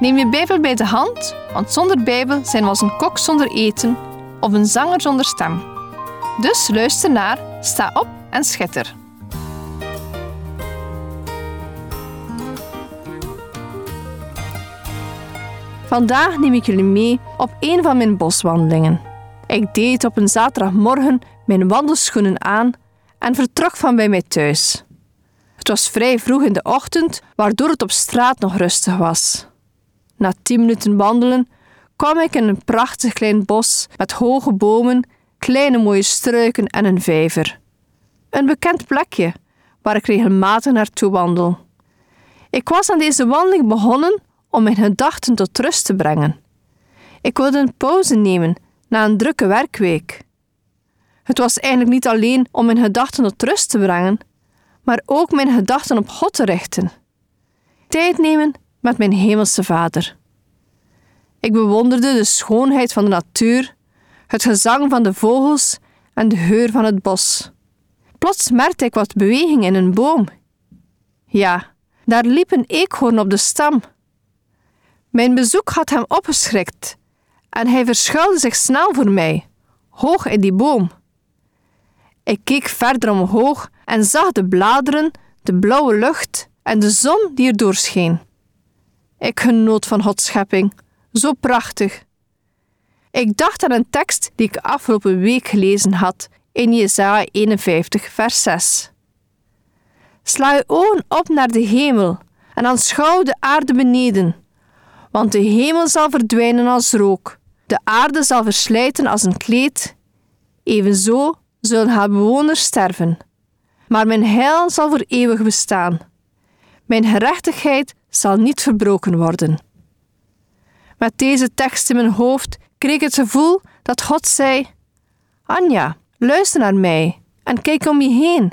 Neem je Bijbel bij de hand, want zonder Bijbel zijn we als een kok zonder eten of een zanger zonder stem. Dus luister naar, sta op en schitter. Vandaag neem ik jullie mee op een van mijn boswandelingen. Ik deed op een zaterdagmorgen mijn wandelschoenen aan en vertrok van bij mij thuis. Het was vrij vroeg in de ochtend, waardoor het op straat nog rustig was. Na tien minuten wandelen kwam ik in een prachtig klein bos met hoge bomen, kleine mooie struiken en een vijver. Een bekend plekje waar ik regelmatig naartoe wandel. Ik was aan deze wandeling begonnen om mijn gedachten tot rust te brengen. Ik wilde een pauze nemen na een drukke werkweek. Het was eigenlijk niet alleen om mijn gedachten tot rust te brengen, maar ook mijn gedachten op God te richten. Tijd nemen met mijn hemelse Vader. Ik bewonderde de schoonheid van de natuur, het gezang van de vogels en de geur van het bos. Plots merkte ik wat beweging in een boom. Ja, daar liep een eekhoorn op de stam. Mijn bezoek had hem opgeschrikt en hij verschuilde zich snel voor mij, hoog in die boom. Ik keek verder omhoog en zag de bladeren, de blauwe lucht en de zon die er doorscheen. Ik genoot van Gods schepping, zo prachtig. Ik dacht aan een tekst die ik afgelopen week gelezen had in Jesaja 51, vers 6. Sla je ogen op naar de hemel en aanschouw de aarde beneden, want de hemel zal verdwijnen als rook, de aarde zal verslijten als een kleed, evenzo zullen haar bewoners sterven. Maar mijn heil zal voor eeuwig bestaan. Mijn gerechtigheid zal niet verbroken worden. Met deze tekst in mijn hoofd kreeg ik het gevoel dat God zei: Anja, luister naar mij en kijk om je heen.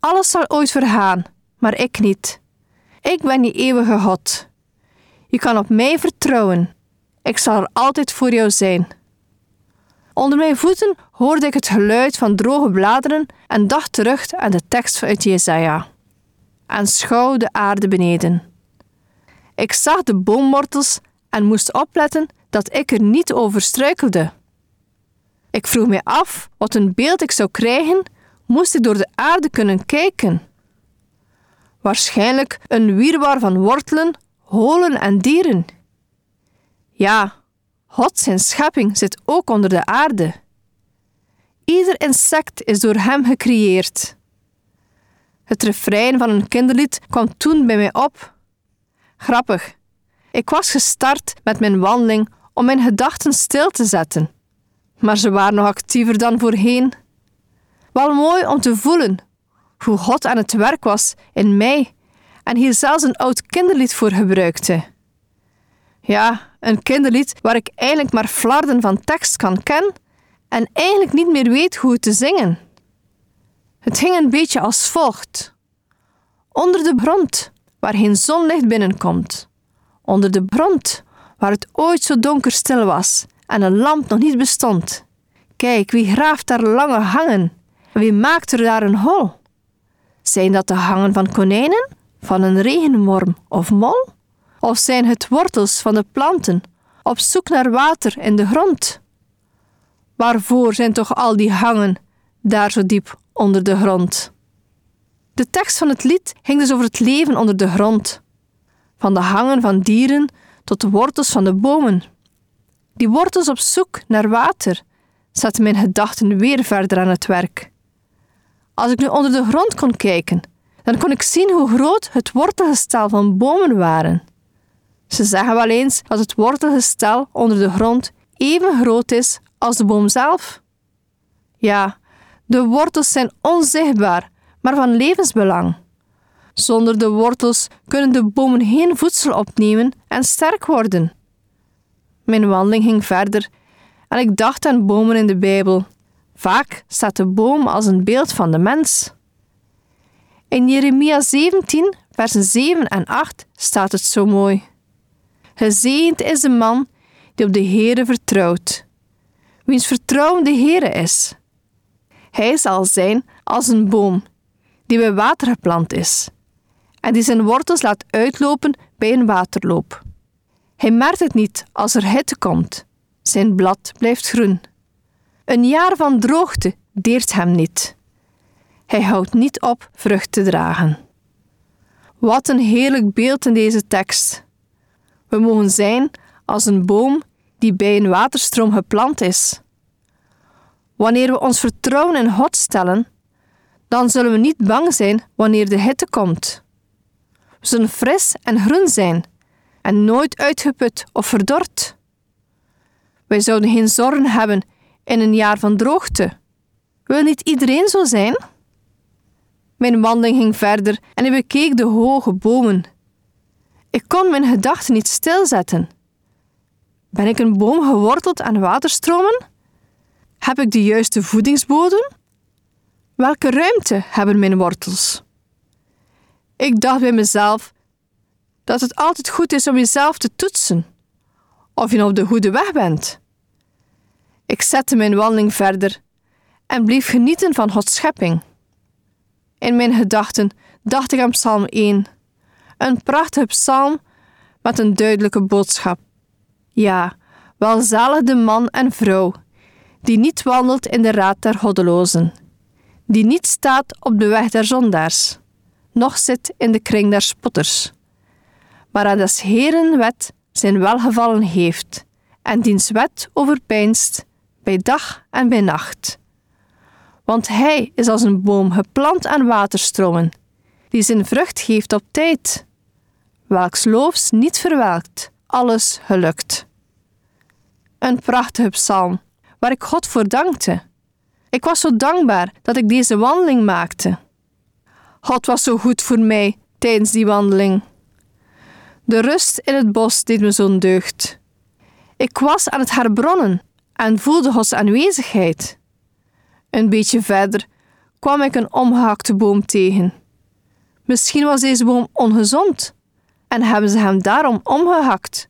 Alles zal ooit vergaan, maar ik niet. Ik ben je eeuwige God. Je kan op mij vertrouwen. Ik zal er altijd voor jou zijn. Onder mijn voeten hoorde ik het geluid van droge bladeren en dacht terug aan de tekst uit Jesaja. Aanschouw de aarde beneden. Ik zag de boomwortels en moest opletten dat ik er niet over struikelde. Ik vroeg me af wat een beeld ik zou krijgen, moest ik door de aarde kunnen kijken. Waarschijnlijk een wierwar van wortelen, holen en dieren. Ja, God zijn schepping zit ook onder de aarde. Ieder insect is door hem gecreëerd. Het refrein van een kinderlied kwam toen bij mij op. Grappig. Ik was gestart met mijn wandeling om mijn gedachten stil te zetten, maar ze waren nog actiever dan voorheen. Wel mooi om te voelen hoe God aan het werk was in mij en hier zelfs een oud kinderlied voor gebruikte. Ja, een kinderlied waar ik eigenlijk maar flarden van tekst kan kennen en eigenlijk niet meer weet hoe het te zingen. Het ging een beetje als volgt. Onder de grond, waar geen zonlicht binnenkomt. Onder de grond, waar het ooit zo donker stil was en een lamp nog niet bestond. Kijk, wie graaft daar lange hangen? En wie maakt er daar een hol? Zijn dat de hangen van konijnen, van een regenworm of mol? Of zijn het wortels van de planten op zoek naar water in de grond? Waarvoor zijn toch al die hangen daar zo diep onder de grond? De tekst van het lied ging dus over het leven onder de grond, van de hangen van dieren tot de wortels van de bomen. Die wortels op zoek naar water zetten mijn gedachten weer verder aan het werk. Als ik nu onder de grond kon kijken, dan kon ik zien hoe groot het wortelgestel van bomen waren. Ze zeggen wel eens dat het wortelgestel onder de grond even groot is als de boom zelf. Ja, de wortels zijn onzichtbaar, maar van levensbelang. Zonder de wortels kunnen de bomen geen voedsel opnemen en sterk worden. Mijn wandeling ging verder en ik dacht aan bomen in de Bijbel. Vaak staat de boom als een beeld van de mens. In Jeremia 17, versen 7 en 8 staat het zo mooi. Gezegend is de man die op de Heere vertrouwt, wiens vertrouwen de Heere is. Hij zal zijn als een boom die bij water geplant is en die zijn wortels laat uitlopen bij een waterloop. Hij merkt het niet als er hitte komt. Zijn blad blijft groen. Een jaar van droogte deert hem niet. Hij houdt niet op vrucht te dragen. Wat een heerlijk beeld in deze tekst. We mogen zijn als een boom die bij een waterstroom geplant is. Wanneer we ons vertrouwen in God stellen, dan zullen we niet bang zijn wanneer de hitte komt. We zullen fris en groen zijn en nooit uitgeput of verdord. Wij zouden geen zorgen hebben in een jaar van droogte. Wil niet iedereen zo zijn? Mijn wandeling ging verder en ik bekeek de hoge bomen. Ik kon mijn gedachten niet stilzetten. Ben ik een boom geworteld aan waterstromen? Heb ik de juiste voedingsbodem? Welke ruimte hebben mijn wortels? Ik dacht bij mezelf dat het altijd goed is om jezelf te toetsen, of je op de goede weg bent. Ik zette mijn wandeling verder en bleef genieten van Gods schepping. In mijn gedachten dacht ik aan Psalm 1, een prachtige psalm met een duidelijke boodschap. Ja, welzalig de man en vrouw, die niet wandelt in de raad der goddelozen, die niet staat op de weg der zondaars, noch zit in de kring der spotters, maar aan des Heeren wet zijn welgevallen heeft, en diens wet overpeinst bij dag en bij nacht. Want hij is als een boom geplant aan waterstromen, die zijn vrucht geeft op tijd, welks loofs niet verwelkt, alles gelukt. Een prachtige psalm, waar ik God voor dankte. Ik was zo dankbaar dat ik deze wandeling maakte. God was zo goed voor mij tijdens die wandeling. De rust in het bos deed me zo'n deugd. Ik was aan het herbronnen en voelde Gods aanwezigheid. Een beetje verder kwam ik een omgehakte boom tegen. Misschien was deze boom ongezond en hebben ze hem daarom omgehakt.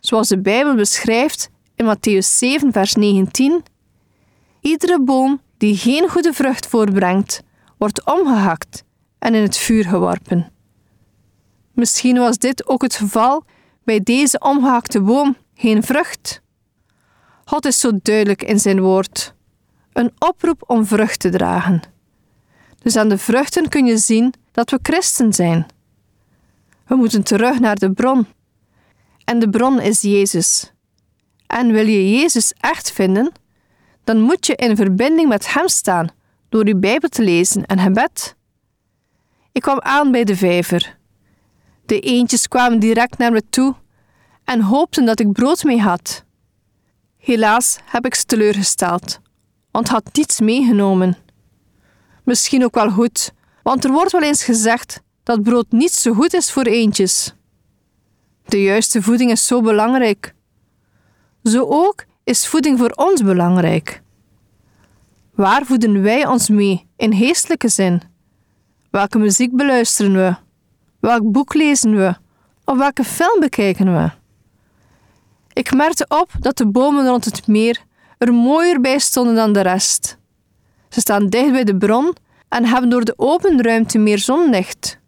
Zoals de Bijbel beschrijft in Matthäus 7, vers 19: Iedere boom die geen goede vrucht voorbrengt, wordt omgehakt en in het vuur geworpen. Misschien was dit ook het geval bij deze omgehakte boom, geen vrucht. God is zo duidelijk in zijn woord. Een oproep om vrucht te dragen. Dus aan de vruchten kun je zien dat we christen zijn. We moeten terug naar de bron. En de bron is Jezus. En wil je Jezus echt vinden, dan moet je in verbinding met Hem staan door je Bijbel te lezen en gebed. Ik kwam aan bij de vijver. De eendjes kwamen direct naar me toe en hoopten dat ik brood mee had. Helaas heb ik ze teleurgesteld, want had niets meegenomen. Misschien ook wel goed, want er wordt wel eens gezegd dat brood niet zo goed is voor eendjes. De juiste voeding is zo belangrijk. Zo ook is voeding voor ons belangrijk. Waar voeden wij ons mee in geestelijke zin? Welke muziek beluisteren we? Welk boek lezen we? Of welke film bekijken we? Ik merkte op dat de bomen rond het meer er mooier bij stonden dan de rest. Ze staan dicht bij de bron en hebben door de open ruimte meer zonlicht.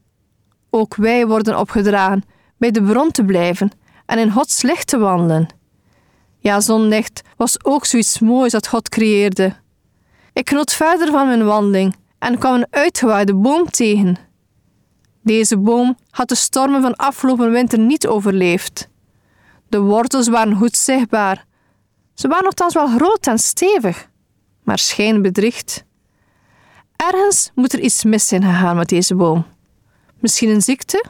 Ook wij worden opgedragen bij de bron te blijven en in Gods licht te wandelen. Ja, zonlicht was ook zoiets moois dat God creëerde. Ik genoot verder van mijn wandeling en kwam een uitgewaaide boom tegen. Deze boom had de stormen van afgelopen winter niet overleefd. De wortels waren goed zichtbaar. Ze waren nogthans wel groot en stevig, maar schijn. Ergens moet er iets mis zijn gegaan met deze boom. Misschien een ziekte?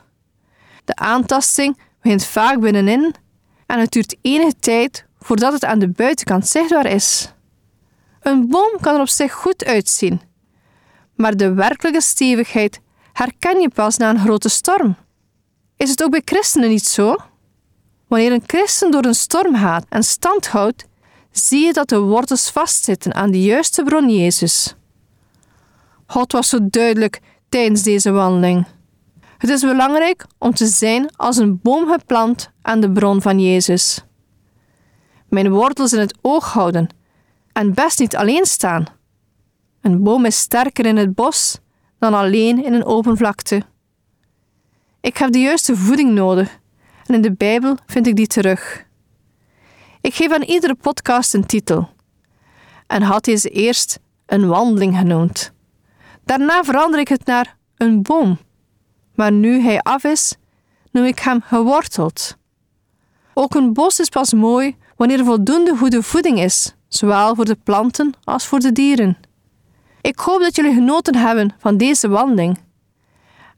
De aantasting begint vaak binnenin en het duurt enige tijd voordat het aan de buitenkant zichtbaar is. Een boom kan er op zich goed uitzien, maar de werkelijke stevigheid herken je pas na een grote storm. Is het ook bij christenen niet zo? Wanneer een christen door een storm gaat en stand houdt, zie je dat de wortels vastzitten aan de juiste bron Jezus. God was zo duidelijk tijdens deze wandeling. Het is belangrijk om te zijn als een boom geplant aan de bron van Jezus. Mijn wortels in het oog houden en best niet alleen staan. Een boom is sterker in het bos dan alleen in een open vlakte. Ik heb de juiste voeding nodig en in de Bijbel vind ik die terug. Ik geef aan iedere podcast een titel en had deze eerst een wandeling genoemd. Daarna verander ik het naar een boom. Maar nu hij af is, noem ik hem geworteld. Ook een bos is pas mooi wanneer er voldoende goede voeding is, zowel voor de planten als voor de dieren. Ik hoop dat jullie genoten hebben van deze wandeling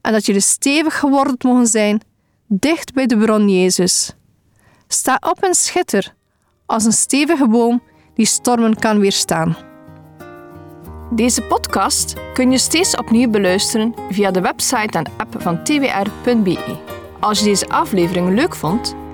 en dat jullie stevig geworden mogen zijn, dicht bij de bron Jezus. Sta op en schitter als een stevige boom die stormen kan weerstaan. Deze podcast kun je steeds opnieuw beluisteren via de website en app van twr.be. Als je deze aflevering leuk vond